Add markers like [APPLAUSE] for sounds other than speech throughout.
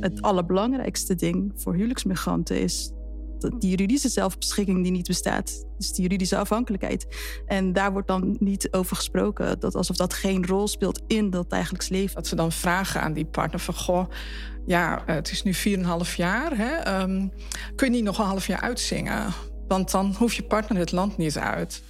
Het allerbelangrijkste ding voor huwelijksmigranten is die juridische zelfbeschikking die niet bestaat. Dus die juridische afhankelijkheid. En daar wordt dan niet over gesproken. Dat alsof dat geen rol speelt in dat dagelijks leven. Dat ze dan vragen aan die partner van... goh, ja, het is nu 4,5 jaar. Hè? Um, kun je niet nog een half jaar uitzingen? Want dan hoeft je partner het land niet uit.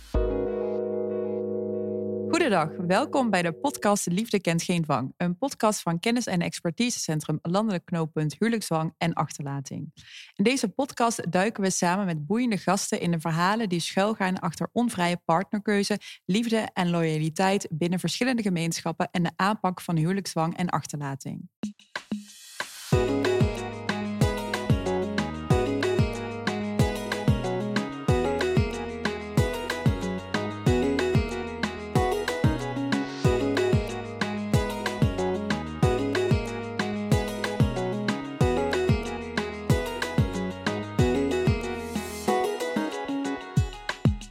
Goedendag, welkom bij de podcast Liefde kent geen dwang. Een podcast van kennis- en expertisecentrum Landelijk Knooppunt Huwelijksdwang en Achterlating. In deze podcast duiken we samen met boeiende gasten in de verhalen die schuilgaan achter onvrije partnerkeuze, liefde en loyaliteit binnen verschillende gemeenschappen en de aanpak van huwelijksdwang en achterlating.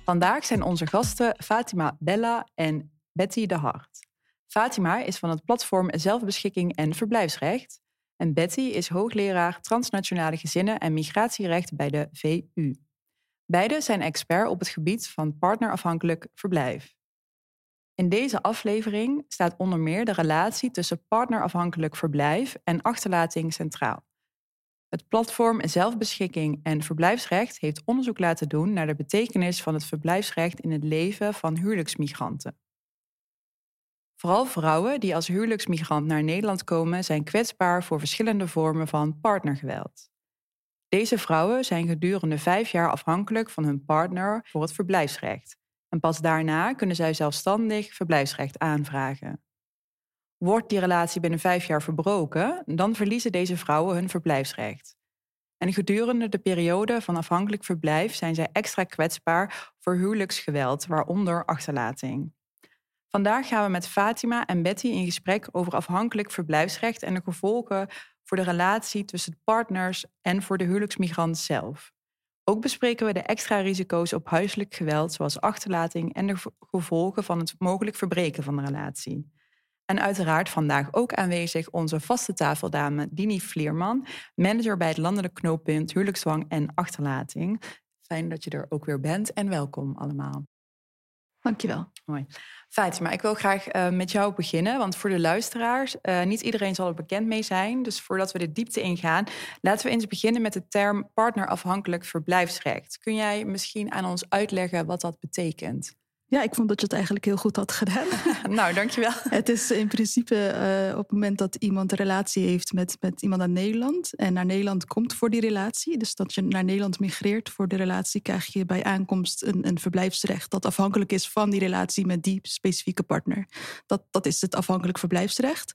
Vandaag zijn onze gasten Fatima Bella en Betty de Hart. Fatima is van het platform Zelfbeschikking en Verblijfsrecht. En Betty is hoogleraar transnationale gezinnen en migratierecht bij de VU. Beide zijn expert op het gebied van partnerafhankelijk verblijf. In deze aflevering staat onder meer de relatie tussen partnerafhankelijk verblijf en achterlating centraal. Het platform Zelfbeschikking en Verblijfsrecht heeft onderzoek laten doen naar de betekenis van het verblijfsrecht in het leven van huwelijksmigranten. Vooral vrouwen die als huwelijksmigrant naar Nederland komen zijn kwetsbaar voor verschillende vormen van partnergeweld. Deze vrouwen zijn gedurende vijf jaar afhankelijk van hun partner voor het verblijfsrecht. En pas daarna kunnen zij zelfstandig verblijfsrecht aanvragen. Wordt die relatie binnen vijf jaar verbroken, dan verliezen deze vrouwen hun verblijfsrecht. En gedurende de periode van afhankelijk verblijf zijn zij extra kwetsbaar voor huwelijksgeweld, waaronder achterlating. Vandaag gaan we met Fatima en Betty in gesprek over afhankelijk verblijfsrecht en de gevolgen voor de relatie tussen partners en voor de huwelijksmigrant zelf. Ook bespreken we de extra risico's op huiselijk geweld, zoals achterlating en de gevolgen van het mogelijk verbreken van de relatie. En uiteraard vandaag ook aanwezig onze vaste tafeldame Dini Vlierman, manager bij het landelijk knooppunt Huwelijksdwang en Achterlating. Fijn dat je er ook weer bent en welkom allemaal. Dankjewel. Mooi. Fatima, ik wil graag uh, met jou beginnen, want voor de luisteraars, uh, niet iedereen zal er bekend mee zijn. Dus voordat we de diepte ingaan, laten we eens beginnen met de term partnerafhankelijk verblijfsrecht. Kun jij misschien aan ons uitleggen wat dat betekent? Ja, ik vond dat je het eigenlijk heel goed had gedaan. [LAUGHS] nou, dankjewel. Het is in principe uh, op het moment dat iemand een relatie heeft met, met iemand uit Nederland en naar Nederland komt voor die relatie. Dus dat je naar Nederland migreert voor de relatie, krijg je bij aankomst een, een verblijfsrecht dat afhankelijk is van die relatie met die specifieke partner. Dat, dat is het afhankelijk verblijfsrecht.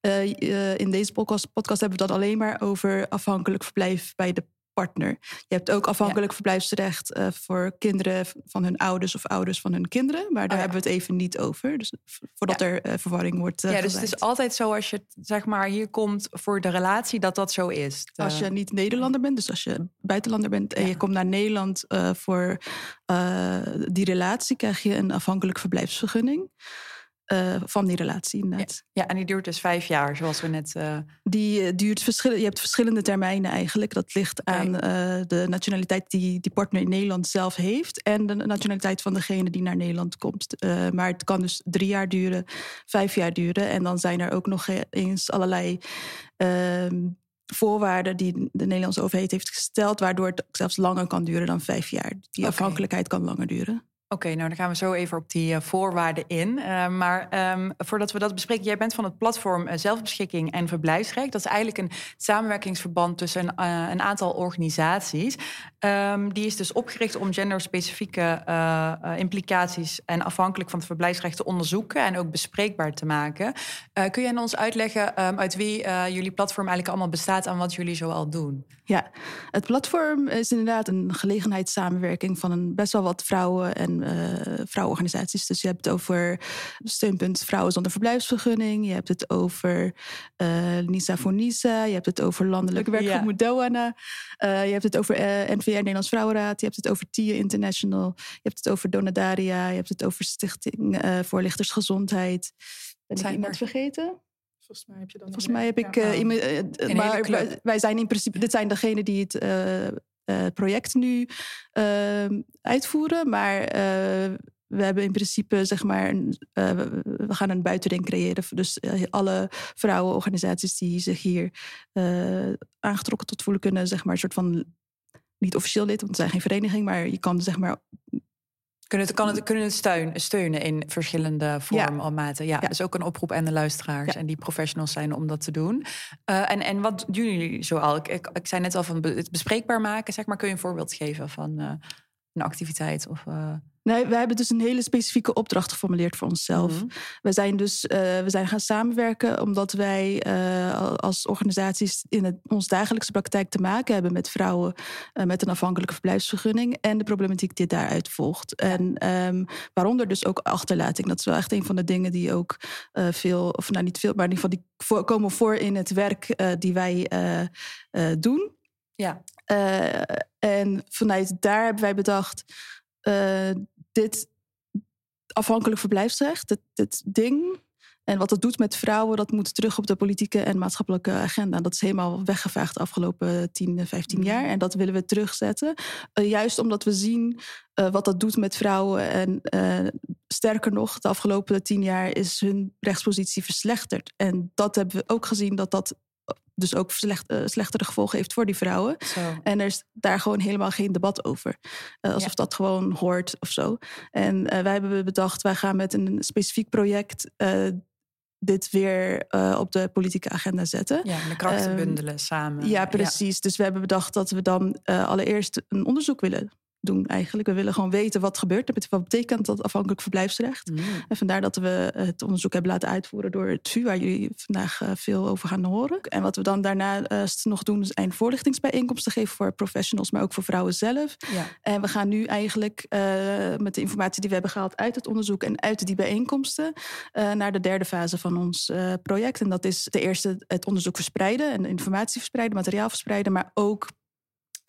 Uh, uh, in deze podcast, podcast hebben we dat alleen maar over afhankelijk verblijf bij de partner. Je hebt ook afhankelijk verblijfsrecht uh, voor kinderen van hun ouders of ouders van hun kinderen. Maar daar oh hebben we het even niet over. Dus voordat er uh, verwarring wordt. Uh, ja, dus het is altijd zo als je zeg maar hier komt voor de relatie dat dat zo is. Als je niet Nederlander bent, dus als je buitenlander bent en je komt naar Nederland voor die relatie, krijg je een afhankelijk verblijfsvergunning. Uh, van die relatie inderdaad. Ja, en die duurt dus vijf jaar, zoals we net... Uh... Die uh, duurt verschillende... Je hebt verschillende termijnen eigenlijk. Dat ligt aan de nationaliteit die die partner in Nederland zelf heeft... en de nationaliteit van degene die naar Nederland komt. maar het kan dus drie jaar duren, vijf jaar duren. En dan zijn er ook nog eens allerlei ehm, voorwaarden die de Nederlandse overheid heeft gesteld... waardoor het zelfs langer kan duren dan vijf jaar. Die okay. afhankelijkheid kan langer duren. Oké, nou dan gaan we zo even op die uh, voorwaarden in. Uh, maar um, voordat we dat bespreken, jij bent van het platform uh, Zelfbeschikking en Verblijfsrecht. Dat is eigenlijk een samenwerkingsverband tussen een, een aantal organisaties. Um, die is dus opgericht om genderspecifieke implicaties en afhankelijk van het verblijfsrecht te onderzoeken en ook bespreekbaar te maken. kun jij ons uitleggen um, uit wie jullie platform eigenlijk allemaal bestaat en wat jullie zoal doen? Ja, het platform is inderdaad een gelegenheidssamenwerking van een best wel wat vrouwen en uh, vrouwenorganisaties. Dus je hebt het over steunpunt Vrouwen zonder verblijfsvergunning. Je hebt het over uh, Nisa voor Nisa. Je hebt het over Landelijke Werkgroep ja. Doana. Uh, je hebt het over NVR Nederlands Vrouwenraad. Je hebt het over TIA International. Je hebt het over Donadaria. Je hebt het over Stichting Voorlichtersgezondheid. Ben ik iemand vergeten? Volgens mij heb je dan. Volgens mij heb ik. Uh, maar wij, zijn in principe. Dit zijn degenen die het uh, project nu ehm, uitvoeren. Maar we hebben in principe, zeg maar, we gaan een buitenring creëren. Dus alle vrouwenorganisaties die zich hier aangetrokken tot voelen, kunnen, zeg maar, een soort van niet officieel lid, want het zijn geen vereniging, maar je kan zeg maar kunnen het, kan het, kunnen het steun, steunen in verschillende vormen ja. of maten. Ja, ja, dus ook een oproep aan de luisteraars en die professionals zijn om dat te doen. Uh, en, en wat doen jullie zoal? Ik, ik, ik zei net al van het bespreekbaar maken. Zeg maar, kun je een voorbeeld geven van uh, een activiteit? Of, uh... Nee, we hebben dus een hele specifieke opdracht geformuleerd voor onszelf. Mhm. We zijn dus uh, we zijn gaan samenwerken omdat wij uh, als organisaties in het, ons dagelijkse praktijk te maken hebben met vrouwen uh, met een afhankelijke verblijfsvergunning en de problematiek die daaruit volgt. En um, waaronder dus ook achterlating. Dat is wel echt een van de dingen die ook veel, of nou niet veel, maar in ieder geval die voor, komen voor in het werk die wij doen. Ja. en vanuit daar hebben wij bedacht dit afhankelijk verblijfsrecht, dit, dit ding. En wat dat doet met vrouwen, dat moet terug op de politieke en maatschappelijke agenda. Dat is helemaal weggevaagd de afgelopen 10, 15 jaar. En dat willen we terugzetten. Uh, juist omdat we zien uh, wat dat doet met vrouwen. En uh, sterker nog, de afgelopen 10 jaar is hun rechtspositie verslechterd. En dat hebben we ook gezien dat dat dus ook slecht, uh, slechtere gevolgen heeft voor die vrouwen. Zo. En er is daar gewoon helemaal geen debat over. Uh, alsof dat gewoon hoort of zo. En uh, wij hebben bedacht, wij gaan met een specifiek project dit weer op de politieke agenda zetten. Ja, de krachten ehm, bundelen samen. Ja, precies. Dus we hebben bedacht dat we dan allereerst een onderzoek willen doen eigenlijk. We willen gewoon weten wat gebeurt er. Wat betekent dat afhankelijk verblijfsrecht? Mm. En vandaar dat we het onderzoek hebben laten uitvoeren door het VU, waar jullie vandaag eh, veel over gaan horen. En wat we dan daarnaast nog doen, is een voorlichtingsbijeenkomsten geven voor professionals, maar ook voor vrouwen zelf. Ja. En we gaan nu eigenlijk uh, met de informatie die we hebben gehaald uit het onderzoek en uit die bijeenkomsten uh, naar de derde fase van ons project. En dat is de eerste het onderzoek verspreiden en informatie verspreiden, materiaal verspreiden, maar ook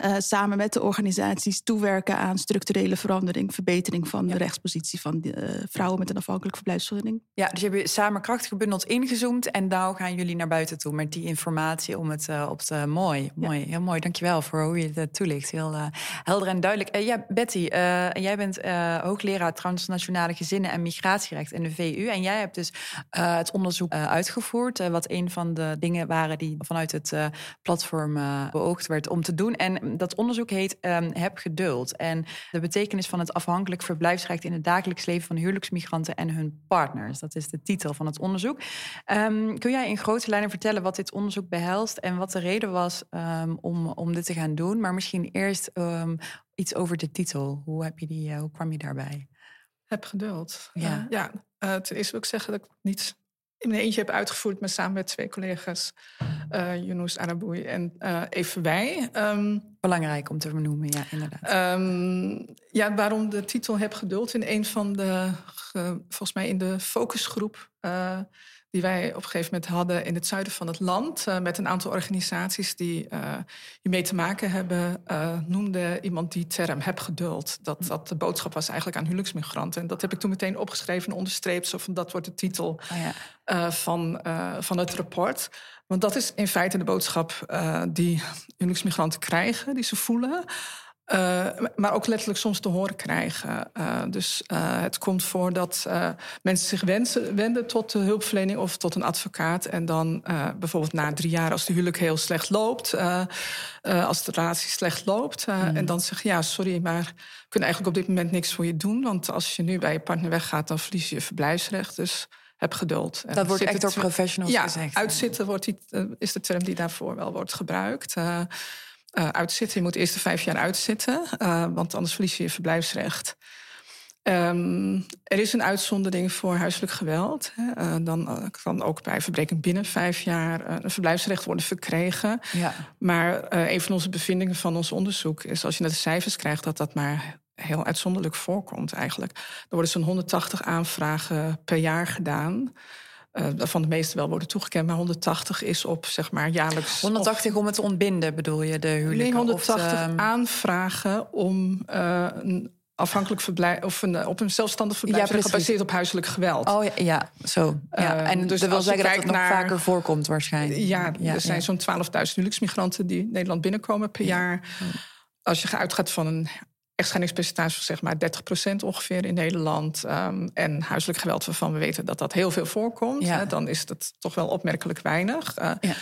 uh, samen met de organisaties toewerken aan structurele verandering, verbetering van de rechtspositie van uh, vrouwen met een afhankelijke verblijfsvergunning. Ja, dus je hebt samen kracht gebundeld ingezoomd en daar gaan jullie naar buiten toe met die informatie om het uh, op te. Mooi, mooi, heel mooi. Dankjewel voor hoe je het toelicht. Heel helder en duidelijk. ja, Betty, jij bent hoogleraar transnationale gezinnen en migratierecht in de VU en jij hebt dus het onderzoek uitgevoerd, wat een van de dingen waren die vanuit het platform beoogd werd om te doen. En dat onderzoek heet um, Heb geduld. En de betekenis van het afhankelijk verblijfsrecht in het dagelijks leven van huwelijksmigranten en hun partners. Dat is de titel van het onderzoek. Um, kun jij in grote lijnen vertellen wat dit onderzoek behelst en wat de reden was um, om, om dit te gaan doen? Maar misschien eerst iets over de titel. Hoe, heb je die, uh, hoe kwam je daarbij? Heb geduld. Ja, uh, ja uh, ten eerste wil ik zeggen dat ik niet in mijn eentje heb uitgevoerd, maar samen met twee collega's, uh, Yunus Araboui en uh, Even Wij. Um, Belangrijk om te vernoemen, ja, inderdaad. Um, ja, waarom de titel Heb Geduld in een van de, volgens mij in de focusgroep uh, die wij op een gegeven moment hadden in het zuiden van het land. Uh, met een aantal organisaties die uh, hiermee te maken hebben. Uh, noemde iemand die term heb geduld. Dat dat de boodschap was eigenlijk aan huwelijksmigranten. En dat heb ik toen meteen opgeschreven en onderstreept. Zo van dat wordt de titel oh ja. van, van het rapport. Want dat is in feite de boodschap die huwelijksmigranten krijgen, die ze voelen. Uh, maar ook letterlijk soms te horen krijgen. Uh, dus uh, het komt voor dat mensen zich wensen, wenden tot de hulpverlening of tot een advocaat. En dan bijvoorbeeld na drie jaar, als de huwelijk heel slecht loopt, als de relatie slecht loopt. Mm. En dan zeggen: Ja, sorry, maar we kunnen eigenlijk op dit moment niks voor je doen. Want als je nu bij je partner weggaat, dan verlies je je verblijfsrecht. Dus heb geduld. Dat wordt echt door professionals ja, gezegd. Uitzitten wordt die, is de term die daarvoor wel wordt gebruikt. Uh, uitzitten. Je moet eerst de vijf jaar uitzitten, uh, want anders verlies je je verblijfsrecht. Um, er is een uitzondering voor huiselijk geweld. Hè. Uh, dan kan ook bij verbreking binnen vijf jaar een verblijfsrecht worden verkregen. Ja. Maar een van onze bevindingen van ons onderzoek is, als je naar de cijfers krijgt, dat dat maar heel uitzonderlijk voorkomt eigenlijk. Er worden zo'n 180 aanvragen per jaar gedaan. Uh, van de meeste wel worden toegekend, maar 180 is op zeg maar jaarlijks. 180 om het te ontbinden, bedoel je de huwelijk? Nee, 180 of, aanvragen om uh, een afhankelijk verblijf of een, op een zelfstandig verblijf Ja, gebaseerd op huiselijk geweld. Oh ja, ja zo. Ja. Eh, en dus dat wil zeggen dat het nog naar- vaker voorkomt waarschijnlijk. Ja, er zijn ja. zo'n 12.000 huwelijksmigranten die Nederland binnenkomen per jaar. Als je uitgaat van een echtscheidingspercentage zeg maar 30% ongeveer in Nederland. ehm, en huiselijk geweld waarvan we weten dat dat heel veel voorkomt. Ja. Hè, dan is het toch wel opmerkelijk weinig. Eh, Ja.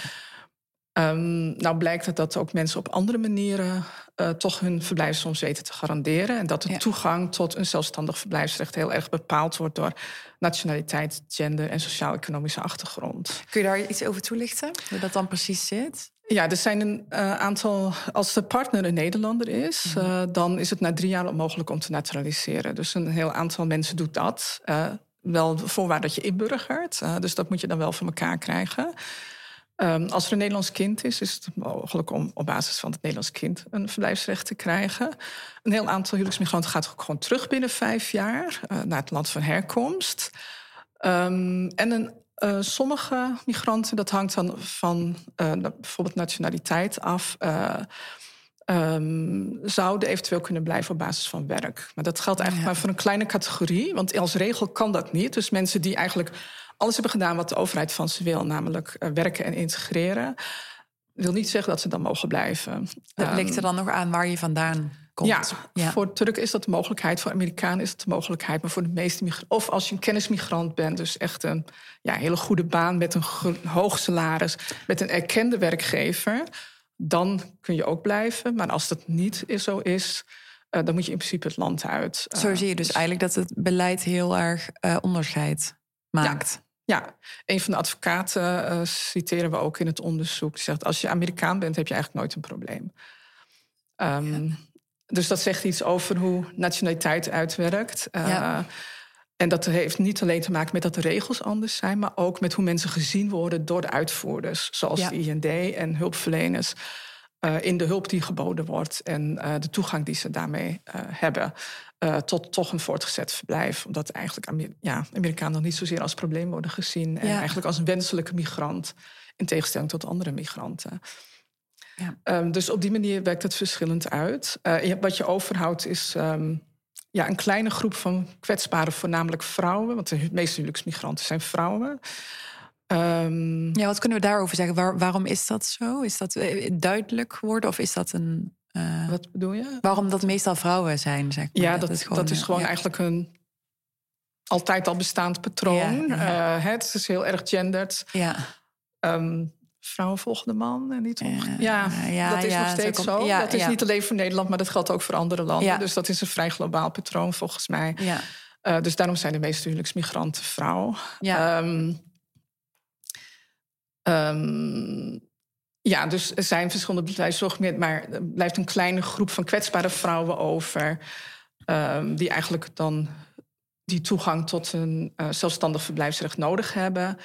ehm, nou blijkt het dat ook mensen op andere manieren eh, toch hun verblijf soms weten te garanderen. En dat de Ja. toegang tot een zelfstandig verblijfsrecht heel erg bepaald wordt door nationaliteit, gender en sociaal-economische achtergrond. Kun je daar iets over toelichten? Hoe dat dan precies zit? Ja, er zijn een eh, aantal. Als de partner een Nederlander is, Mhm. eh, dan is het na drie jaar onmogelijk om te naturaliseren. Dus een heel aantal mensen doet dat. eh, wel voorwaar dat je inburgert. dus dat moet je dan wel voor elkaar krijgen. Ehm, als er een Nederlands kind is, is het mogelijk om op basis van het Nederlands kind een verblijfsrecht te krijgen. Een heel aantal huwelijksmigranten gaat ook gewoon terug binnen vijf jaar naar het land van herkomst. Ehm, en een, eh, sommige migranten, dat hangt dan van eh, bijvoorbeeld nationaliteit af. eh, ehm, zouden eventueel kunnen blijven op basis van werk. Maar dat geldt eigenlijk Ja. maar voor een kleine categorie. Want als regel kan dat niet. Dus mensen die eigenlijk alles hebben gedaan wat de overheid van ze wil, namelijk werken en integreren, wil niet zeggen dat ze dan mogen blijven. Dat Ehm, ligt er dan nog aan waar je vandaan komt. ja, voor Turken is dat de mogelijkheid. Voor Amerikanen is het de mogelijkheid. Maar voor de meeste migranten... Of als je een kennismigrant bent, dus echt een ja, hele goede baan... met een hoog salaris, met een erkende werkgever... dan kun je ook blijven. Maar als dat niet zo is, eh, dan moet je in principe het land uit. Zo Eh, zie je dus eigenlijk dat het beleid heel erg eh, onderscheid maakt. Ja, een van de advocaten citeren we ook in het onderzoek. Die zegt, als je Amerikaan bent, heb je eigenlijk nooit een probleem. Ehm, Dus dat zegt iets over hoe nationaliteit uitwerkt. Eh. En dat heeft niet alleen te maken met dat de regels anders zijn... maar ook met hoe mensen gezien worden door de uitvoerders. Zoals Ja. de IND en hulpverleners. eh, in de hulp die geboden wordt en eh, de toegang die ze daarmee hebben... tot toch een voortgezet verblijf. Omdat eigenlijk Amer- ja, Amerikanen nog niet zozeer als probleem worden gezien... en Ja. eigenlijk als een wenselijke migrant... in tegenstelling tot andere migranten. Ja. Ehm, dus op die manier werkt het verschillend uit. Eh, wat je overhoudt is ehm, ja, een kleine groep van kwetsbare, voornamelijk vrouwen. Want de meeste huwelijksmigranten zijn vrouwen. Ehm, Ja, wat kunnen we daarover zeggen? Waar- waarom is dat zo? Is dat eh, duidelijk geworden of is dat een... eh, Wat bedoel je? waarom dat meestal vrouwen zijn, zeg maar. Ja, dat, dat is gewoon ja. eigenlijk een altijd al bestaand patroon. Ja, ja. Het is heel erg gendered. Ja, vrouwen volgen de man en niet omgekeerd. Ja, Ja, ja, dat is ja, nog zo steeds komt- zo. ja, dat is ja. niet alleen voor Nederland, maar dat geldt ook voor andere landen. Ja. Dus dat is een vrij globaal patroon volgens mij. ja, Eh, dus daarom zijn de meeste huwelijksmigranten vrouw. ja. Ehm, ehm, ja, dus er zijn verschillende bedrijfszorgmiddelen, maar er blijft een kleine groep van kwetsbare vrouwen over. ehm, die eigenlijk dan die toegang tot een eh, zelfstandig verblijfsrecht nodig hebben.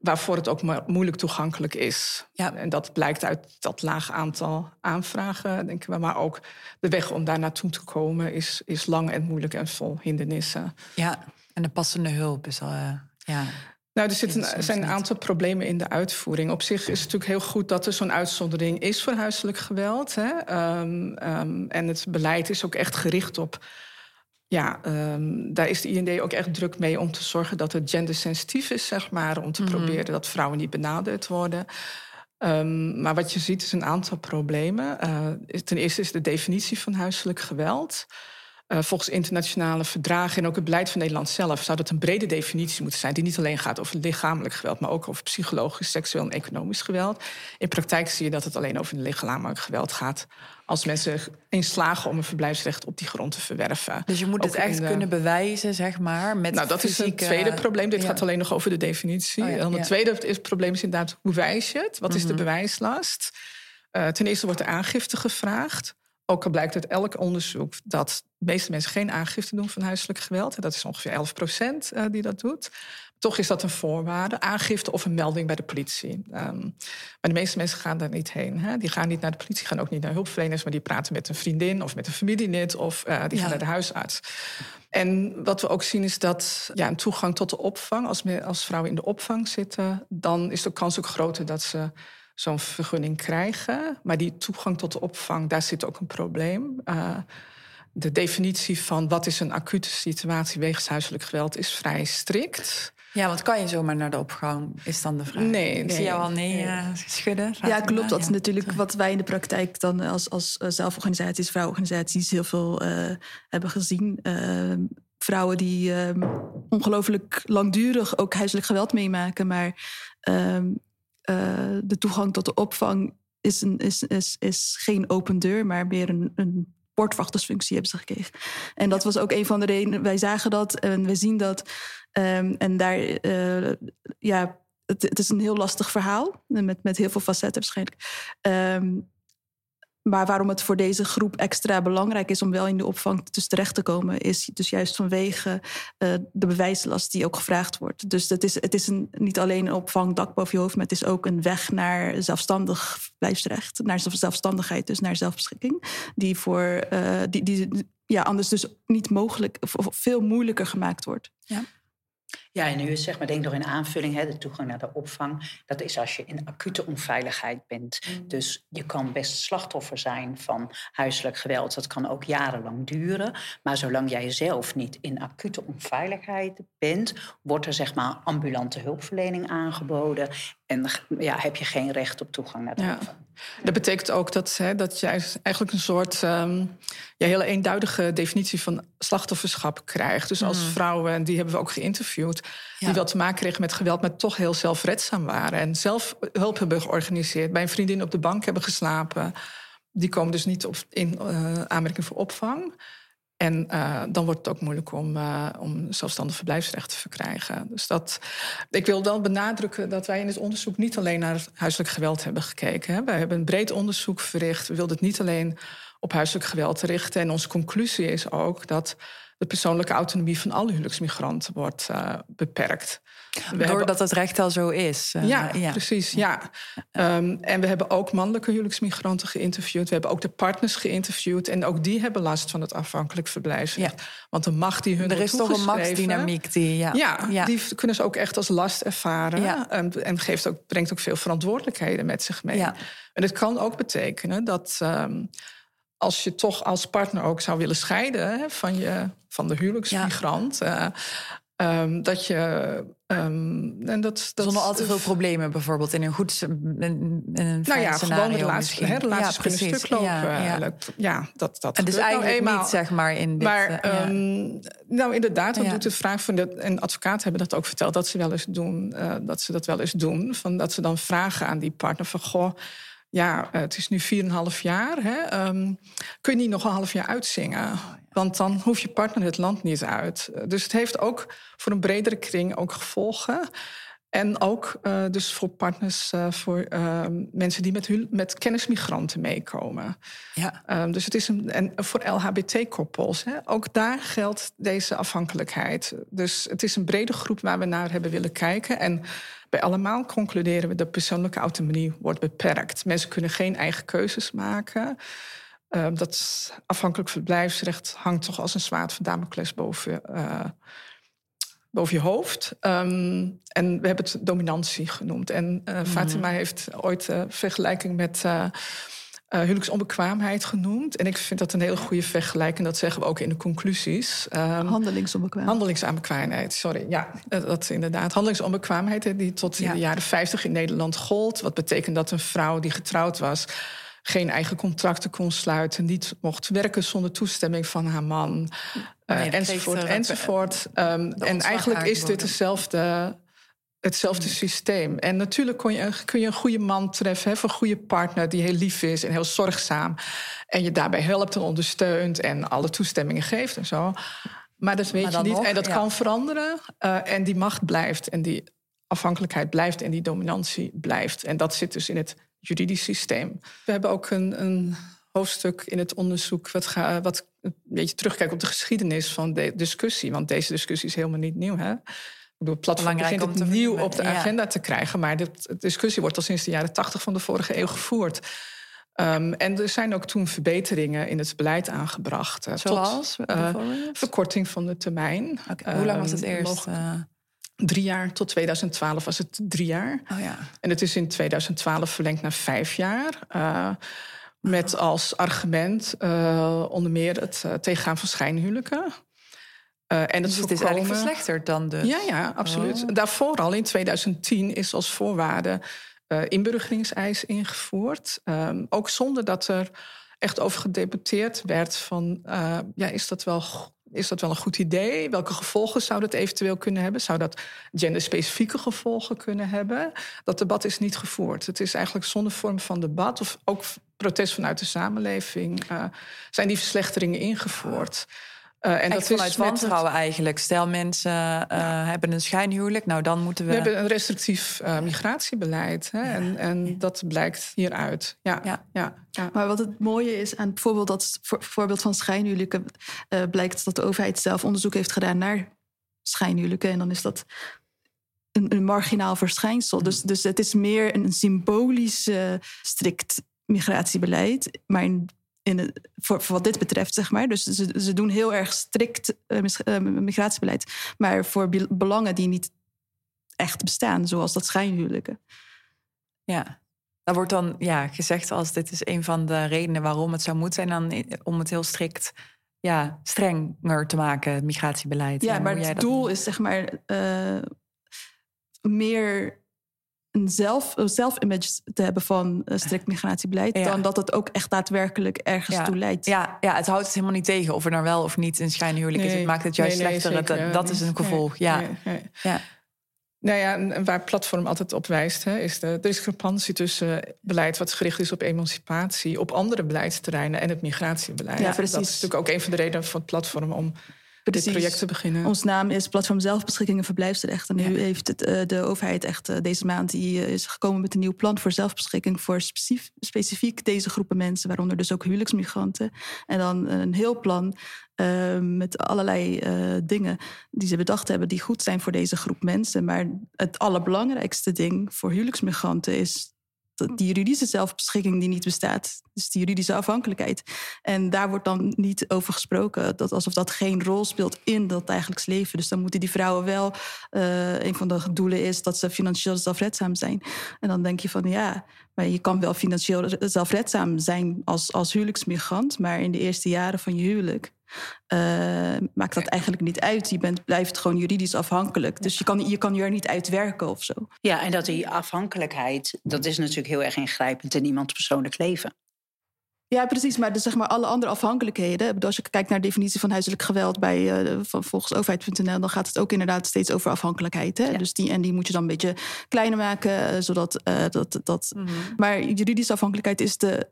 Waarvoor het ook maar moeilijk toegankelijk is. Ja. En dat blijkt uit dat laag aantal aanvragen, denken we. Maar ook de weg om daar naartoe te komen is, is lang en moeilijk en vol hindernissen. ja. En de passende hulp is al... eh, ja. Nou, er zitten, er zijn een aantal problemen in de uitvoering. Op zich is het natuurlijk heel goed dat er zo'n uitzondering is voor huiselijk geweld. Hè? Ehm, ehm, en het beleid is ook echt gericht op. Ja, ehm, daar is de IND ook echt druk mee om te zorgen dat het gendersensitief is, zeg maar. Om te Mhm. proberen dat vrouwen niet benadeeld worden. Ehm, maar wat je ziet is een aantal problemen. Eh, ten eerste is de definitie van huiselijk geweld. Eh, volgens internationale verdragen en ook het beleid van Nederland zelf zou dat een brede definitie moeten zijn, die niet alleen gaat over lichamelijk geweld, maar ook over psychologisch, seksueel en economisch geweld. In praktijk zie je dat het alleen over lichamelijk geweld gaat als mensen in slagen om een verblijfsrecht op die grond te verwerven. Dus je moet het Ook echt de- kunnen bewijzen, zeg maar. Met nou, dat is een tweede probleem. Dit ja. gaat alleen nog over de definitie. Oh ja, en ja. het tweede is, probleem is inderdaad, hoe wijs je het? Wat is de Mhm. bewijslast? Eh, ten eerste wordt er aangifte gevraagd. Ook al blijkt uit elk onderzoek dat de meeste mensen geen aangifte doen van huiselijk geweld. En dat is ongeveer 11 procent eh, die dat doet. Toch is dat een voorwaarde, aangifte of een melding bij de politie. Ehm, maar de meeste mensen gaan daar niet heen. Hè? Die gaan niet naar de politie, gaan ook niet naar hulpverleners... maar die praten met een vriendin of met een familielid... of eh, die Ja. gaan naar de huisarts. En wat we ook zien is dat ja, een toegang tot de opvang... Als, me- als vrouwen in de opvang zitten... dan is de kans ook groter dat ze zo'n vergunning krijgen. Maar die toegang tot de opvang, daar zit ook een probleem. Eh, de definitie van wat is een acute situatie wegens huiselijk geweld is vrij strikt. Ja, want kan je zomaar naar de opgang, is dan de vraag. Nee, Ik nee. zie jou al nee eh, schudden. Ja, klopt. Dat is Ja. natuurlijk wat wij in de praktijk dan als, als eh, zelforganisaties, vrouwenorganisaties heel veel eh, hebben gezien. Vrouwen die eh, ongelooflijk langdurig ook huiselijk geweld meemaken, maar ehm, eh, de toegang tot de opvang is, een, is, is, is geen open deur, maar meer een, een poortwachtersfunctie hebben ze gekregen. En dat was ook een van de redenen. Wij zagen dat en we zien dat. Ehm, en daar, eh, ja, het, het is een heel lastig verhaal. Met, met heel veel facetten waarschijnlijk. Ehm, maar waarom het voor deze groep extra belangrijk is om wel in de opvang dus terecht te komen, is dus juist vanwege eh, de bewijslast die ook gevraagd wordt. Dus het is, het is een, niet alleen een opvang dak boven je hoofd, maar het is ook een weg naar zelfstandig verblijfsrecht, naar zelfstandigheid, dus naar zelfbeschikking, die voor eh, die, die ja, anders dus niet mogelijk of, of veel moeilijker gemaakt wordt. Ja, en nu is zeg maar, denk door in aanvulling, hè, de toegang naar de opvang. Dat is als je in acute onveiligheid bent. Dus je kan best slachtoffer zijn van huiselijk geweld. Dat kan ook jarenlang duren. Maar zolang jij zelf niet in acute onveiligheid bent, wordt er zeg maar ambulante hulpverlening aangeboden. En ja, heb je geen recht op toegang naar de Ja. opvang. Dat betekent ook dat, hè, dat jij eigenlijk een soort ehm, ja, hele eenduidige definitie van slachtofferschap krijgt. Dus als vrouwen, en die hebben we ook geïnterviewd, die wel te maken kregen met geweld, maar toch heel zelfredzaam waren. En zelf hulp hebben georganiseerd, bij een vriendin op de bank hebben geslapen. Die komen dus niet op, in eh, aanmerking voor opvang. En eh, dan wordt het ook moeilijk om, eh, om zelfstandig verblijfsrecht te verkrijgen. Dus dat, ik wil wel benadrukken dat wij in het onderzoek niet alleen naar huiselijk geweld hebben gekeken. Hè. Wij hebben een breed onderzoek verricht. We wilden het niet alleen op huiselijk geweld richten. En onze conclusie is ook dat de persoonlijke autonomie van alle huwelijksmigranten wordt eh, beperkt. We hebben- Doordat het recht al zo is. eh, ja, precies. Ja. Ehm, en we hebben ook mannelijke huwelijksmigranten geïnterviewd. We hebben ook de partners geïnterviewd. En ook die hebben last van het afhankelijk verblijfsrecht. Want de macht die hun Er is toch een machtsdynamiek die... Ja, Ja, die kunnen ze ook echt als last ervaren. Ja. En, geeft ook, brengt ook veel verantwoordelijkheden met zich mee. En het kan ook betekenen dat ehm, als je toch als partner ook zou willen scheiden hè, van, je, van de huwelijksmigrant. eh, ehm, dat je. en dat, dat, Zonder al te veel problemen bijvoorbeeld in een goed in, in een Nou ja, gewoon relaties, hè, relaties Ja, kunnen stuk lopen. Ja, ja. Dat, dat En dus eigenlijk eenmaal. niet, zeg maar, in dit... Maar eh, ehm, nou inderdaad, Ja. doet de vraag van de en advocaten hebben dat ook verteld dat ze wel eens doen, eh, dat ze dat wel eens doen, van dat ze dan vragen aan die partner van goh, ja, eh, het is nu 4,5 jaar, hè, ehm, kun je niet nog een half jaar uitzingen? Want dan hoeft je partner het land niet uit. Dus het heeft ook voor een bredere kring ook gevolgen. En ook eh, dus voor partners, eh, voor ehm, mensen die met, hul- met kennismigranten meekomen. ja. Um, dus het is een, en voor LHBT-koppels, ook daar geldt deze afhankelijkheid. Dus het is een brede groep waar we naar hebben willen kijken. En bij allemaal concluderen we dat persoonlijke autonomie wordt beperkt. Mensen kunnen geen eigen keuzes maken. Um, dat afhankelijk verblijfsrecht hangt toch als een zwaard van Damocles boven, uh, boven je hoofd. Um, en we hebben het dominantie genoemd. En uh, mm. Fatima heeft ooit uh, vergelijking met uh, huwelijksonbekwaamheid genoemd. En ik vind dat een hele goede vergelijking. Dat zeggen we ook in de conclusies. Um, handelingsonbekwaamheid. Handelingsonbekwaamheid, sorry. Ja, dat inderdaad. Handelingsonbekwaamheid die tot in ja. de jaren 50 in Nederland gold. Wat betekent dat een vrouw die getrouwd was geen eigen contracten kon sluiten, niet mocht werken zonder toestemming van haar man, nee, uh, enzovoort, enzovoort. Um, en eigenlijk is dit dezelfde, hetzelfde mm. systeem. En natuurlijk kun je, kun je een goede man treffen, hè, een goede partner die heel lief is en heel zorgzaam. En je daarbij helpt en ondersteunt en alle toestemmingen geeft en zo. Maar dat weet maar je niet. Nog, en dat ja. kan veranderen. Uh, en die macht blijft en die afhankelijkheid blijft en die dominantie blijft. En dat zit dus in het juridisch systeem. We hebben ook een, een hoofdstuk in het onderzoek wat, ga, wat een beetje terugkijkt op de geschiedenis van de discussie. Want deze discussie is helemaal niet nieuw. Hè? Bedoel, platform begint het nieuw op de agenda ja. te krijgen. Maar de discussie wordt al sinds de jaren tachtig van de vorige eeuw gevoerd. Um, en er zijn ook toen verbeteringen in het beleid aangebracht. Uh, Zoals? Tot, uh, verkorting van de termijn. Okay. Hoe lang was het eerst? Uh... Drie jaar, tot 2012 was het drie jaar. Oh ja. En het is in 2012 verlengd naar vijf jaar. Met als argument onder meer het tegengaan van schijnhuwelijken. Uh, en dus het, is eigenlijk verslechterd dan dus? Ja, ja, absoluut. Oh. Daarvoor al in 2010 is als voorwaarde uh, inburgeringseis ingevoerd. Um, ook zonder dat er echt over gedebatteerd werd van... Uh, ja, is dat wel is dat wel een goed idee? Welke gevolgen zou dat eventueel kunnen hebben? Zou dat genderspecifieke gevolgen kunnen hebben? Dat debat is niet gevoerd. Het is eigenlijk zonder vorm van debat of ook protest vanuit de samenleving uh, zijn die verslechteringen ingevoerd. Uh, en dat vanuit is wantrouwen eigenlijk. Stel mensen uh, hebben een schijnhuwelijk, nou dan moeten we... We hebben een restrictief uh, migratiebeleid hè? En, en dat blijkt hieruit. Ja, ja. Ja, ja. Maar wat het mooie is aan bijvoorbeeld dat voorbeeld van schijnhuwelijken... blijkt dat de overheid zelf onderzoek heeft gedaan naar schijnhuwelijken. En dan is dat een, een marginaal verschijnsel. Mm. Dus, dus het is meer een symbolisch strikt migratiebeleid. Maar in in voor, voor, wat dit betreft, zeg maar. Dus ze, ze doen heel erg strikt uh, migratiebeleid. Maar voor belangen die niet echt bestaan, zoals dat schijnhuwelijken. Ja, daar wordt dan ja, gezegd als dit is een van de redenen waarom het zou moeten zijn, dan om het heel strikt ja, strenger te maken, het migratiebeleid. Ja, maar het doel is zeg maar uh, meer een zelf, zelf-image te hebben van strikt migratiebeleid, dan dat het ook echt daadwerkelijk ergens toe leidt. Ja, ja, het houdt het helemaal niet tegen of er nou wel of niet een schijnhuwelijk is. Het maakt het juist slechter. Dat, dat is een gevolg. ja. ja. Nou ja, waar platform altijd op wijst, hè, is de discrepantie tussen beleid wat gericht is op emancipatie op andere beleidsterreinen en het migratiebeleid. Ja, precies. Dat is natuurlijk ook een van de redenen van het platform om Precies. dit project te beginnen. Ons naam is Platform Zelfbeschikking en Verblijfsrecht. En nu heeft het, uh, de overheid echt uh, deze maand die, uh, is gekomen met een nieuw plan voor zelfbeschikking voor specifiek, specifiek deze groepen mensen, waaronder dus ook huwelijksmigranten. En dan een heel plan met allerlei dingen die ze bedacht hebben die goed zijn voor deze groep mensen. Maar het allerbelangrijkste ding voor huwelijksmigranten is die juridische zelfbeschikking die niet bestaat. Dus die juridische afhankelijkheid. En daar wordt dan niet over gesproken. Dat alsof dat geen rol speelt in dat dagelijks leven. Dus dan moeten die vrouwen wel. Uh, een van de doelen is dat ze financieel zelfredzaam zijn. En dan denk je van ja, maar je kan wel financieel zelfredzaam zijn als, als huwelijksmigrant. Maar in de eerste jaren van je huwelijk uh, maakt dat eigenlijk niet uit. Je bent, blijft gewoon juridisch afhankelijk. Dus je kan, je kan er niet uit werken of zo. Ja, en dat die afhankelijkheid, dat is natuurlijk heel erg ingrijpend in iemands persoonlijk leven. Ja, precies. Maar dus zeg maar alle andere afhankelijkheden. Als je kijkt naar de definitie van huiselijk geweld bij uh, van, volgens overheid.nl, dan gaat het ook inderdaad steeds over afhankelijkheid. Hè? Dus die, en die moet je dan een beetje kleiner maken, uh, zodat uh, dat. dat mm -hmm. Maar juridische afhankelijkheid is de,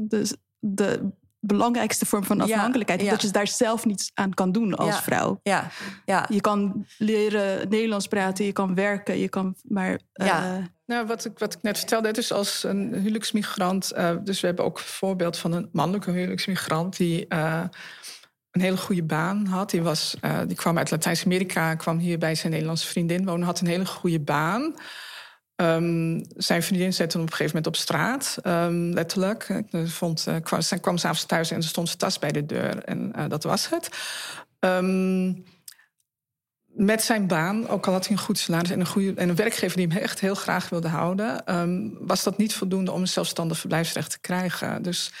de, de belangrijkste vorm van afhankelijkheid. Ja, Dat je daar zelf niets aan kan doen als vrouw. Ja, ja. Je kan leren Nederlands praten, je kan werken, je kan maar. Ja. Uh, nou, wat ik, wat ik net vertelde, dus als een huwelijksmigrant. Uh, dus we hebben ook een voorbeeld van een mannelijke huwelijksmigrant die. Uh, een hele goede baan had. Die, was, die kwam uit Latijns-Amerika, kwam hier bij zijn Nederlandse vriendin wonen, had een hele goede baan. Um, zijn vriendin zette hem op een gegeven moment op straat, um, letterlijk. Ik vond, uh, kwam, kwam s'avonds thuis en er stond zijn tas bij de deur. En uh, dat was het. Um, met zijn baan, ook al had hij een goed salaris en een, goede, en een werkgever die hem echt heel graag wilde houden, was dat niet voldoende om een zelfstandig verblijfsrecht te krijgen. Dus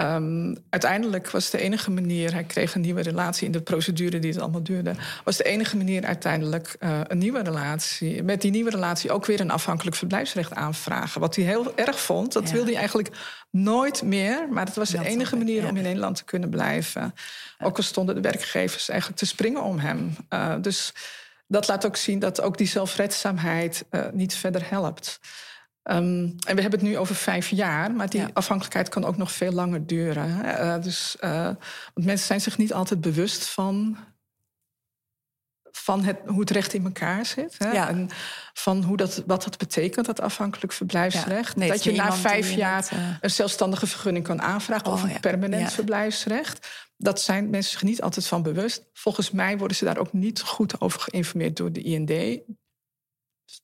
Um, uiteindelijk was de enige manier, hij kreeg een nieuwe relatie in de procedure die het allemaal duurde, was de enige manier uiteindelijk uh, een nieuwe relatie. Met die nieuwe relatie ook weer een afhankelijk verblijfsrecht aanvragen. Wat hij heel erg vond, dat wilde hij eigenlijk nooit meer. Maar dat was de enige manier om in Nederland te kunnen blijven. Ook al stonden de werkgevers eigenlijk te springen om hem. Uh, dus dat laat ook zien dat ook die zelfredzaamheid uh, niet verder helpt. Um, en we hebben het nu over vijf jaar, maar die afhankelijkheid kan ook nog veel langer duren. Uh, dus, uh, want mensen zijn zich niet altijd bewust van, van het, hoe het recht in elkaar zit. Hè? Ja. En van hoe dat, wat dat betekent, dat afhankelijk verblijfsrecht. Nee, dat je na vijf jaar uh... een zelfstandige vergunning kan aanvragen oh, of een permanent verblijfsrecht. Dat zijn mensen zich niet altijd van bewust. Volgens mij worden ze daar ook niet goed over geïnformeerd door de IND.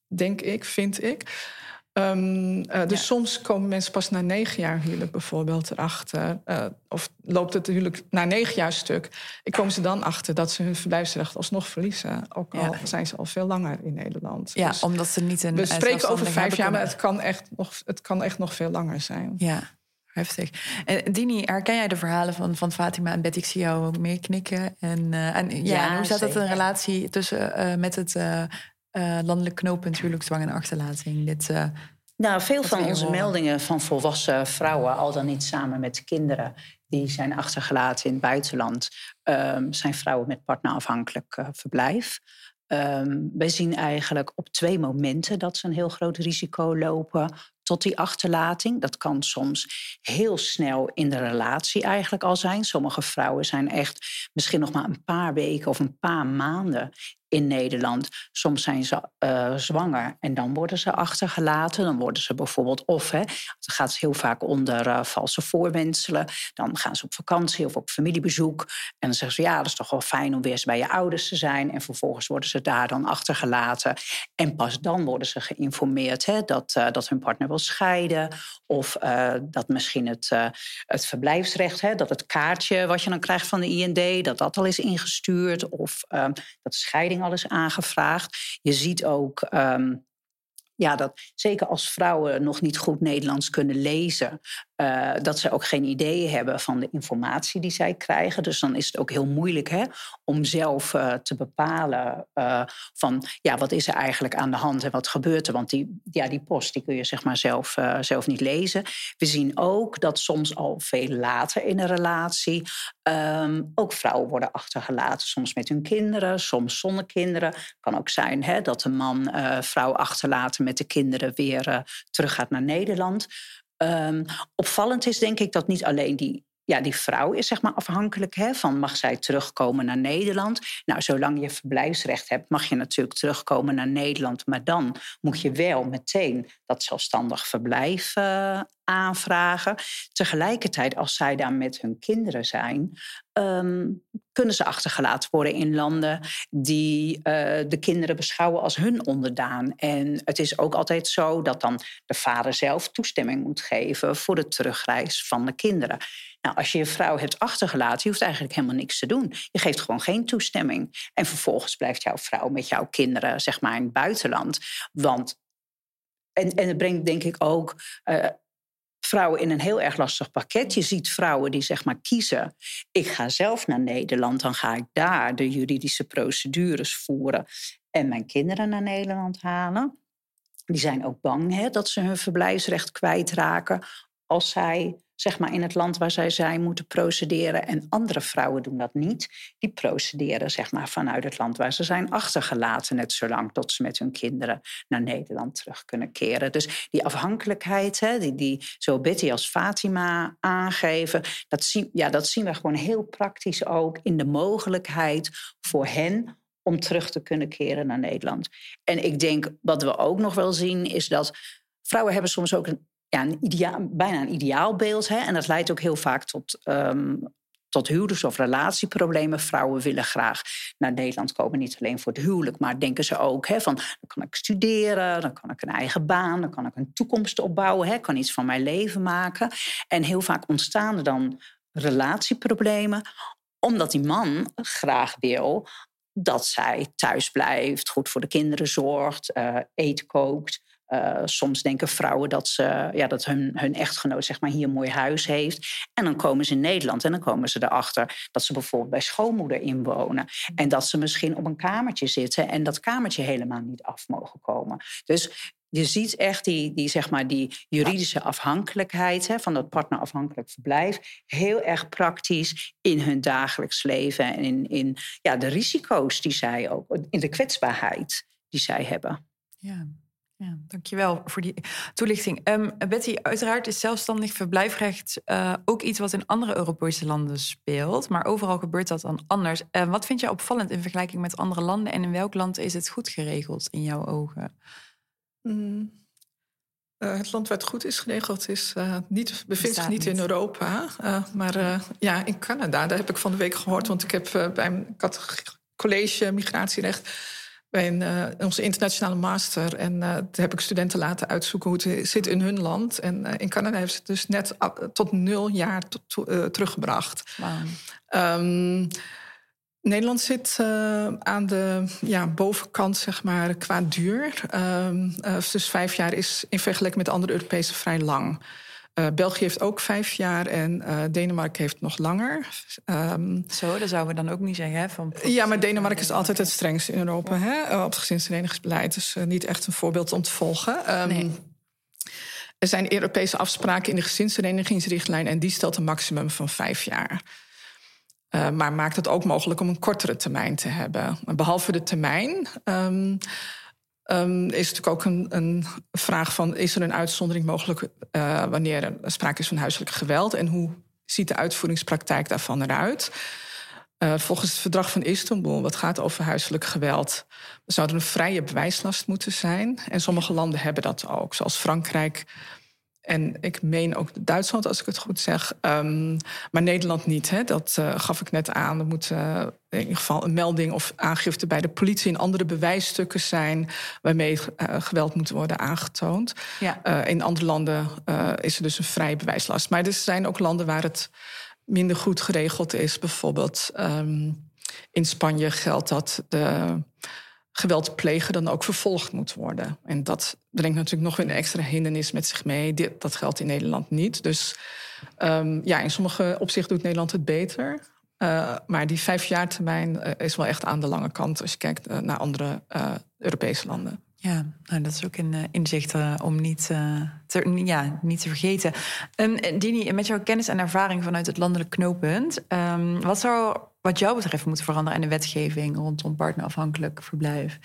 Denk ik, vind ik. Um, uh, dus soms komen mensen pas na negen jaar huwelijk bijvoorbeeld erachter. Uh, of loopt het huwelijk na negen jaar stuk. Ik komen ze dan achter dat ze hun verblijfsrecht alsnog verliezen. Ook al zijn ze al veel langer in Nederland. Ja, dus omdat ze niet een. We spreken over vijf jaar, maar het kan, echt nog, het kan echt nog veel langer zijn. Ja. Heftig. En Dini, herken jij de verhalen van, van Fatima en Betty? Ik zie jou ook meer knikken. En, uh, en ja, hoe staat dat in relatie tussen uh, met het uh, landelijk knooppunt huwelijksdwang en achterlating? Dit, nou, veel van onze meldingen van volwassen vrouwen, al dan niet samen met kinderen, die zijn achtergelaten in het buitenland, um, zijn vrouwen met partnerafhankelijk verblijf. Um, wij zien eigenlijk op twee momenten dat ze een heel groot risico lopen tot die achterlating. Dat kan soms heel snel in de relatie eigenlijk al zijn. Sommige vrouwen zijn echt misschien nog maar een paar weken of een paar maanden in Nederland. Soms zijn ze uh, zwanger en dan worden ze achtergelaten. Dan worden ze bijvoorbeeld of, hè, het gaat heel vaak onder uh, valse voorwenselen. Dan gaan ze op vakantie of op familiebezoek. En dan zeggen ze, ja, dat is toch wel fijn om weer bij je ouders te zijn. En vervolgens worden ze daar dan achtergelaten. En pas dan worden ze geïnformeerd hè, dat, uh, dat hun partner wil scheiden. Of dat misschien het, het verblijfsrecht, hè, dat het kaartje wat je dan krijgt van de IND, dat dat al is ingestuurd. Of dat alles aangevraagd. Je ziet ook ehm, ja, dat zeker als vrouwen nog niet goed Nederlands kunnen lezen, uh, dat ze ook geen idee hebben van de informatie die zij krijgen. Dus dan is het ook heel moeilijk hè, om zelf uh, te bepalen uh, van ja, wat is er eigenlijk aan de hand en wat gebeurt er. Want die, ja, die post die kun je zeg maar zelf, zelf niet lezen. We zien ook dat soms al veel later in een relatie um, ook vrouwen worden achtergelaten. Soms met hun kinderen, soms zonder kinderen. kan ook zijn hè, dat de man vrouw achterlaten met de kinderen weer teruggaat naar Nederland. Um, opvallend is denk ik dat niet alleen die ja, die vrouw is zeg maar afhankelijk hè, van mag zij terugkomen naar Nederland. Nou, zolang je verblijfsrecht hebt, mag je natuurlijk terugkomen naar Nederland. Maar dan moet je wel meteen dat zelfstandig verblijf uh, aanvragen. Tegelijkertijd, als zij daar met hun kinderen zijn, um, kunnen ze achtergelaten worden in landen die uh, de kinderen beschouwen als hun onderdaan. En het is ook altijd zo dat dan de vader zelf toestemming moet geven voor de terugreis van de kinderen. Nou, als je je vrouw hebt achtergelaten, je hoeft eigenlijk helemaal niks te doen. Je geeft gewoon geen toestemming. En vervolgens blijft jouw vrouw met jouw kinderen, zeg maar, in het buitenland. Want en, en het brengt denk ik ook uh, vrouwen in een heel erg lastig pakket. Je ziet vrouwen die zeg maar kiezen: ik ga zelf naar Nederland, dan ga ik daar de juridische procedures voeren en mijn kinderen naar Nederland halen. Die zijn ook bang hè, dat ze hun verblijfsrecht kwijtraken als zij zeg maar, in het land waar zij zijn moeten procederen. En andere vrouwen doen dat niet. Die procederen zeg maar, vanuit het land waar ze zijn achtergelaten. Net zolang tot ze met hun kinderen naar Nederland terug kunnen keren. Dus die afhankelijkheid, hè, die, die zo Betty als Fatima aangeven... Dat, zien, ja, dat zien we gewoon heel praktisch ook in de mogelijkheid voor hen om terug te kunnen keren naar Nederland. En ik denk, wat we ook nog wel zien, is dat vrouwen hebben soms ook een ja, een ideaal, bijna een ideaalbeeld. Hè? En dat leidt ook heel vaak tot, um, tot huwelijks- of relatieproblemen. Vrouwen willen graag naar Nederland komen, niet alleen voor het huwelijk, maar denken ze ook hè, van dan kan ik studeren, dan kan ik een eigen baan, dan kan ik een toekomst opbouwen, hè, kan iets van mijn leven maken. En heel vaak ontstaan er dan relatieproblemen, omdat die man graag wil dat zij thuis blijft, goed voor de kinderen zorgt, uh, eten kookt. Uh, soms denken vrouwen dat, ze, ja, dat hun, hun echtgenoot zeg maar, hier een mooi huis heeft. En dan komen ze in Nederland en dan komen ze erachter dat ze bijvoorbeeld bij schoonmoeder inwonen. En dat ze misschien op een kamertje zitten en dat kamertje helemaal niet af mogen komen. Dus je ziet echt die, die, zeg maar, die juridische afhankelijkheid hè, van dat partnerafhankelijk verblijf heel erg praktisch in hun dagelijks leven en in, in ja, de risico's die zij ook, in de kwetsbaarheid die zij hebben. Ja. Ja, dankjewel voor die toelichting. Um, Betty, uiteraard is zelfstandig verblijfrecht uh, ook iets wat in andere Europese landen speelt, maar overal gebeurt dat dan anders. Uh, wat vind je opvallend in vergelijking met andere landen en in welk land is het goed geregeld in jouw ogen? Mm. Uh, het land waar het goed is geregeld is niet, bevindt zich niet, in Europa, maar ja, in Canada. Daar heb ik van de week gehoord, want ik heb bij een college migratierecht bij een, uh, onze internationale master. En uh, heb ik studenten laten uitzoeken hoe het zit in hun land. En uh, in Canada hebben ze het dus net tot nul jaar teruggebracht. Wow. Um, Nederland zit aan de ja, bovenkant, zeg maar, qua duur. Um, dus vijf jaar is in vergelijking met andere Europese vrij lang. België heeft ook vijf jaar en Denemarken heeft nog langer. Um, Zo, dat zouden we dan ook niet zeggen. Hè, van ja, maar Denemarken is altijd het strengste in Europa hè, op het gezinsherenigingsbeleid. Dus niet echt een voorbeeld om te volgen. Um, nee. Er zijn Europese afspraken in de gezinsherenigingsrichtlijn en die stelt een maximum van vijf jaar. Uh, maar maakt het ook mogelijk om een kortere termijn te hebben. Behalve de termijn um, um, is natuurlijk ook een, een, vraag van... is er een uitzondering mogelijk uh, wanneer er sprake is van huiselijk geweld... en hoe ziet de uitvoeringspraktijk daarvan eruit... Uh, volgens het verdrag van Istanbul, wat gaat over huiselijk geweld, zou er een vrije bewijslast moeten zijn. En sommige landen hebben dat ook, zoals Frankrijk en ik meen ook Duitsland, als ik het goed zeg. Um, maar Nederland niet. Hè? Dat uh, gaf ik net aan. Er moet uh, in ieder geval een melding of aangifte bij de politie... en andere bewijsstukken zijn waarmee uh, geweld moet worden aangetoond. Ja. in andere landen is er dus een vrije bewijslast. Maar er zijn ook landen waar het minder goed geregeld is. Bijvoorbeeld um, in Spanje geldt dat de geweld plegen dan ook vervolgd moet worden. En dat brengt natuurlijk nog weer een extra hindernis met zich mee. dat geldt in Nederland niet. Dus um, ja, in sommige opzichten doet Nederland het beter. Uh, maar die vijfjaartermijn uh, is wel echt aan de lange kant als je kijkt uh, naar andere Europese landen. Ja, nou, dat is ook een inzicht om niet, te, ja, niet te vergeten. Um, Dini, met jouw kennis en ervaring vanuit het landelijk knooppunt, um, wat zou wat jou betreft moeten veranderen in de wetgeving rondom partnerafhankelijk verblijf?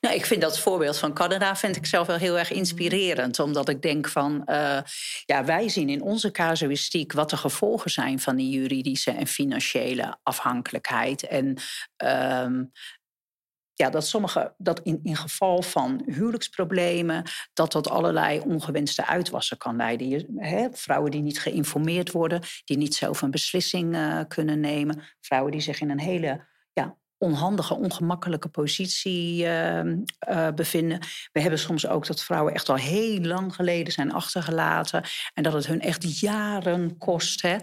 Nou, ik vind dat voorbeeld van Canada vind ik zelf wel heel erg inspirerend. Omdat ik denk van, uh, ja, wij zien in onze casuïstiek wat de gevolgen zijn van die juridische en financiële afhankelijkheid. En um, ja, dat sommige, dat in, in geval van huwelijksproblemen, dat tot allerlei ongewenste uitwassen kan leiden. Je, hè, vrouwen die niet geïnformeerd worden, die niet zelf een beslissing uh, kunnen nemen, vrouwen die zich in een hele ja, onhandige, ongemakkelijke positie uh, uh, bevinden. We hebben soms ook dat vrouwen echt al heel lang geleden zijn achtergelaten en dat het hun echt jaren kost hè,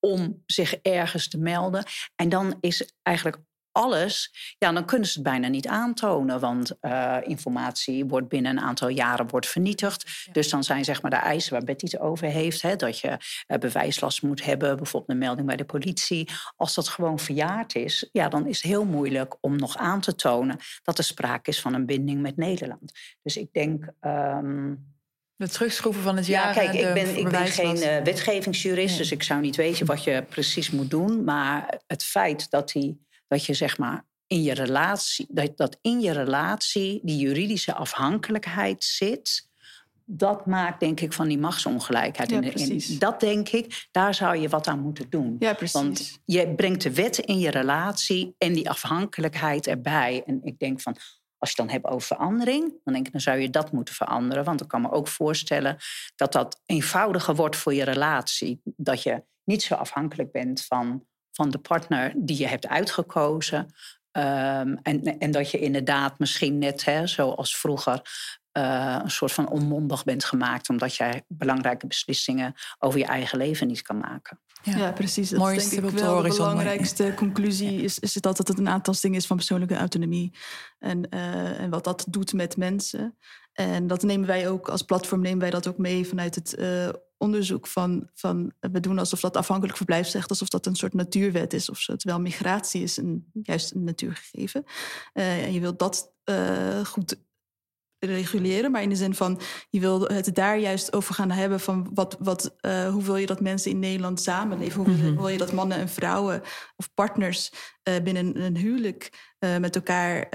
om zich ergens te melden. En dan is eigenlijk alles, ja, dan kunnen ze het bijna niet aantonen. Want uh, informatie wordt binnen een aantal jaren wordt vernietigd. Dus dan zijn zeg maar de eisen waar Betty het over heeft... Hè, dat je uh, bewijslast moet hebben, bijvoorbeeld een melding bij de politie. Als dat gewoon verjaard is, ja, dan is het heel moeilijk om nog aan te tonen... dat er sprake is van een binding met Nederland. Dus ik denk... Um, de terugschroeven van het jaar. Ja, kijk, ik ben, ik ben geen uh, wetgevingsjurist, dus ik zou niet weten wat je precies moet doen. Maar het feit dat die dat je zeg maar in je relatie, dat, dat in je relatie die juridische afhankelijkheid zit. Dat maakt denk ik van die machtsongelijkheid. Ja, en, dat denk ik, daar zou je wat aan moeten doen. Ja, precies. Want je brengt de wet in je relatie en die afhankelijkheid erbij. En ik denk van, als je het dan hebt over verandering, dan denk ik, dan zou je dat moeten veranderen. Want ik kan me ook voorstellen dat dat eenvoudiger wordt voor je relatie. Dat je niet zo afhankelijk bent van van de partner die je hebt uitgekozen. Um, en, en dat je inderdaad misschien net, hè, zoals vroeger, uh, een soort van onmondig bent gemaakt, omdat jij belangrijke beslissingen over je eigen leven niet kan maken. Ja, ja precies. Dat is denk ik wel de belangrijkste conclusie is, is dat het een aantasting is van persoonlijke autonomie. En, uh, en wat dat doet met mensen. En dat nemen wij ook als platform nemen wij dat ook mee vanuit het uh, onderzoek van, van we doen alsof dat afhankelijk verblijf zegt, alsof dat een soort natuurwet is, of zo, terwijl migratie is een, juist een natuurgegeven. Uh, en je wilt dat uh, goed reguleren, maar in de zin van je wil het daar juist over gaan hebben van wat, wat, uh, hoe wil je dat mensen in Nederland samenleven? Hoe wil je dat mannen en vrouwen of partners uh, binnen een huwelijk uh, met elkaar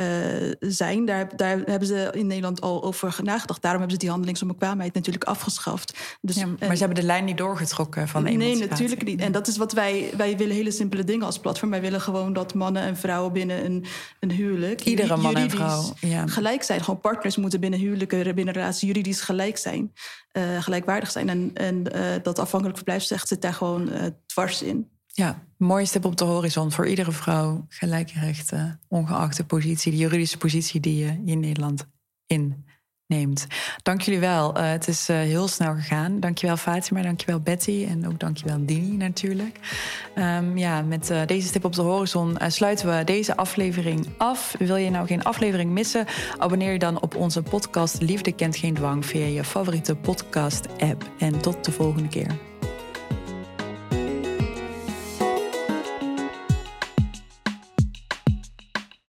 zijn? Daar, daar hebben ze in Nederland al over nagedacht. Daarom hebben ze die handelingsonbekwaamheid natuurlijk afgeschaft. Dus, ja, maar ze hebben de lijn niet doorgetrokken van de Nee, natuurlijk niet. En dat is wat wij, wij willen hele simpele dingen als platform. Wij willen gewoon dat mannen en vrouwen binnen een, een huwelijk... Iedere man en vrouw. Ja. Gelijk zijn. Gewoon partners moeten binnen huwelijken, binnen relaties juridisch gelijk zijn. Gelijkwaardig zijn. En, en dat afhankelijk verblijf zegt, zit daar gewoon dwars in. Ja, mooie stip op de horizon voor iedere vrouw. Gelijke rechten, ongeacht de positie, de juridische positie die je in Nederland in neemt. Dank jullie wel. Uh, het is uh, heel snel gegaan. Dankjewel Fatima, dankjewel Betty en ook dankjewel Dini natuurlijk. Um, ja, met uh, deze stip op de horizon sluiten we deze aflevering af. Wil je nou geen aflevering missen? Abonneer je dan op onze podcast Liefde kent geen dwang via je favoriete podcast app. En tot de volgende keer.